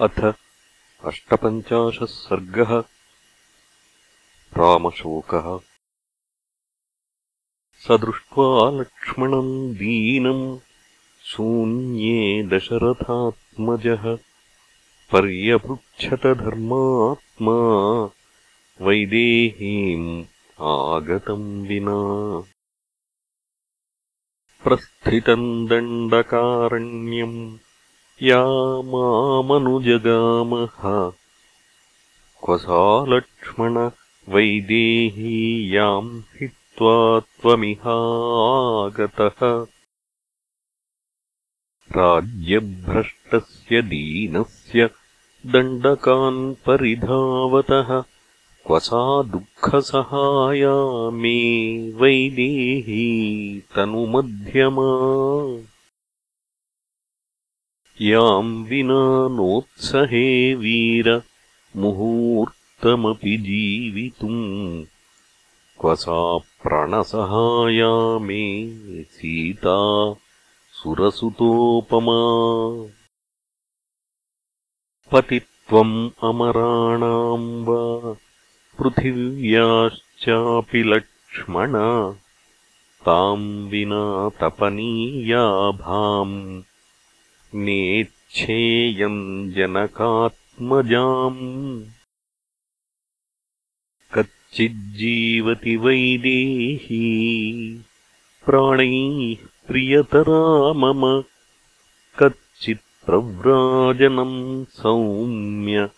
अथ अष्टपञ्चाशः सर्गः रामशोकः। स दृष्ट्वा लक्ष्मणम् दीनम् शून्ये दशरथात्मजः। पर्यपृच्छतधर्मात्मा वैदेहीम् आगतम् विना। प्रस्थितम् दण्डकारण्यम् या मामनुजगामः क्व सा लक्ष्मणवैदेहीयाम् हित्वा त्वमिहागतः। राज्यभ्रष्टस्य दीनस्य दण्डकान् परिधावतः। क्व सा दुःखसहाया मे वैदेही तनुमध्यमा याम् विना नोत्सहे वीर मुहूर्तमपि जीवितुम्। क्व सा प्रणसहाया मे सीता सुरसुतोपमा। पतित्वम् अमराणाम् वा पृथिव्याश्चापि लक्ष्मण। ताम् विना तपनीयाभाम् नेच्छेयम् जनकात्मजाम्। कच्चिज्जीवति वैदेही प्राणैः प्रियतरा मम। कच्चित्प्रव्राजनम् सौम्य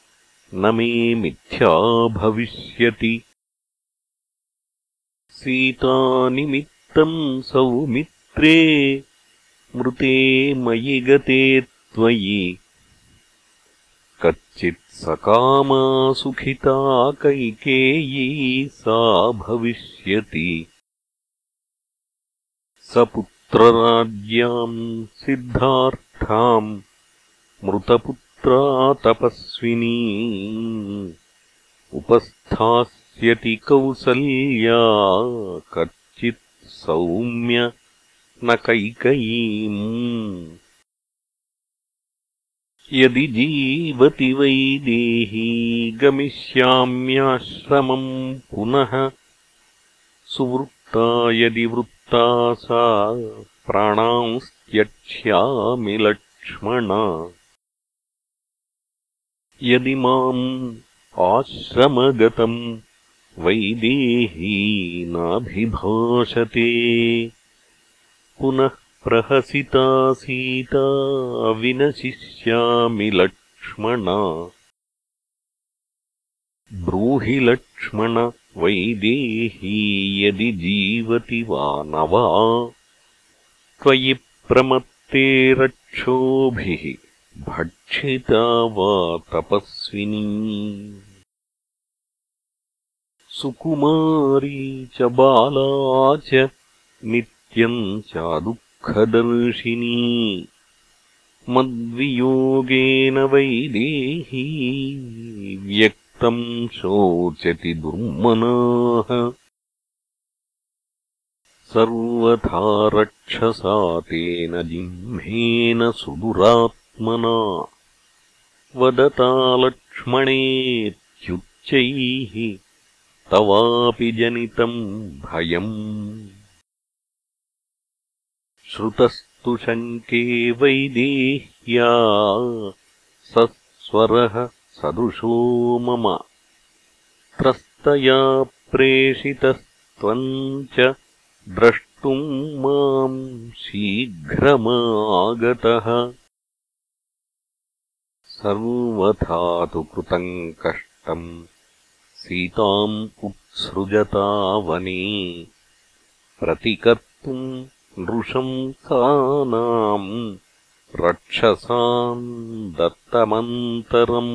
न मे मिथ्या भविष्यति। सीतानिमित्तम् सौमित्रे मृते मयि गते त्वयि। कच्चित्सकामा सुखिता कैकेयी सा भविष्यति। स पुत्रराज्याम् सिद्धार्थाम् मृतपुत्रा तपस्विनी। उपस्थास्यति कौसल्या कच्चित् सौम्य न कैकयीम् यदि जीवति वै देही गमिष्याम्याश्रमम् पुनः। सुवृत्ता यदि वृत्ता सा प्राणांस्त्यक्ष्यामि लक्ष्मण। यदि माम् आश्रमगतम् वैदेही नाभिभाषते पुनः प्रहसिता सीता विनशिष्यामि लक्ष्मण। ब्रूहि लक्ष्मण वैदेही यदि जीवति वा न वा। त्वयि प्रमत्ते रक्षोभिः भक्षिता वा तपस्विनी। सुकुमारी च बाला च नित्यम् चादुःखदर्शिनी मद्वियोगेन वैदेही व्यक्तम् शोचति दुर्मनाः। सर्वथा रक्षसा तेन जिह्मेन सुदुरात्मना। वदता लक्ष्मणेत्युच्चैः तवापि जनितम् भयम् श्रुतस्तु शङ्के वैदेह्या सस्वरः सदृशो मम। त्रस्तया प्रेषितस्त्वम् च द्रष्टुम् माम् शीघ्रमागतः। सर्वथा तु कृतम् कष्टम् सीताम् उत्सृजता वने। प्रतिकर्तुम् नृशंसानाम् रक्षसाम् दत्तमन्तरम्।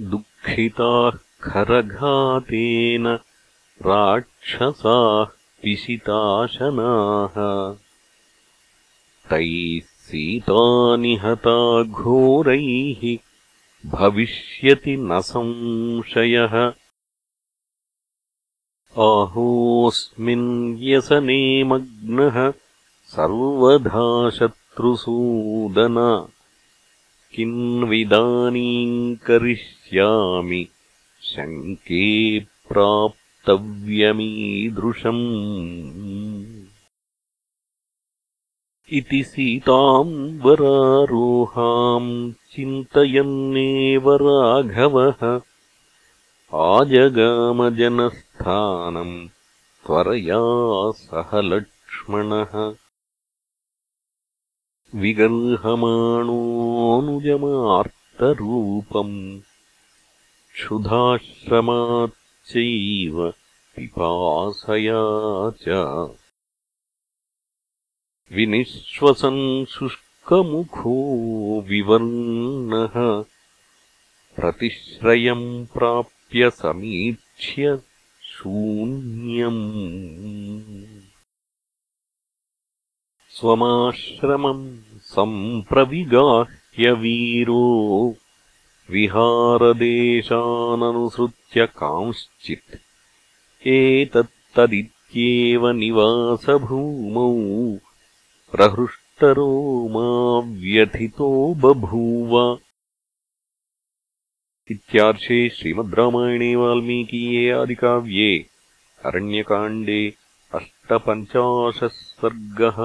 दुःखिताः खरघातेन राक्षसाः पिशिताशनाः तैः सीतानिहता घोरैः भविष्यति न संशयः आहोऽस्मिन् व्यसने मग्नः सर्वधा शत्रुसूदन। किन्विदानीम् करिष्यामि शङ्के प्राप्तव्यमीदृशम्। इति सीताम् वरारोहाम् चिन्तयन्नेव राघवः आजगामजनस्थानम् त्वरया सह लक्ष्मणः। विगर्हमाणोऽनुजमार्तरूपम् क्षुधाश्रमाच्चैव पिपासया च विनिश्वसन् शुष्कमुखो विवर्णः। प्रतिश्रयम् प्राप्य समीक्ष्य शून्यम् स्वमाश्रमम् सम्प्रविगाह्यवीरो विहारदेशाननुसृत्य कांश्चित्। एतत्तदित्येव निवासभूमौ। प्रहृष्टरो मा व्यथितो बभूव इत्यार्षे श्रीमद् रामायणे वाल्मीकीये आदिकाव्ये अरण्यकाण्डे अष्टपञ्चाशः सर्गः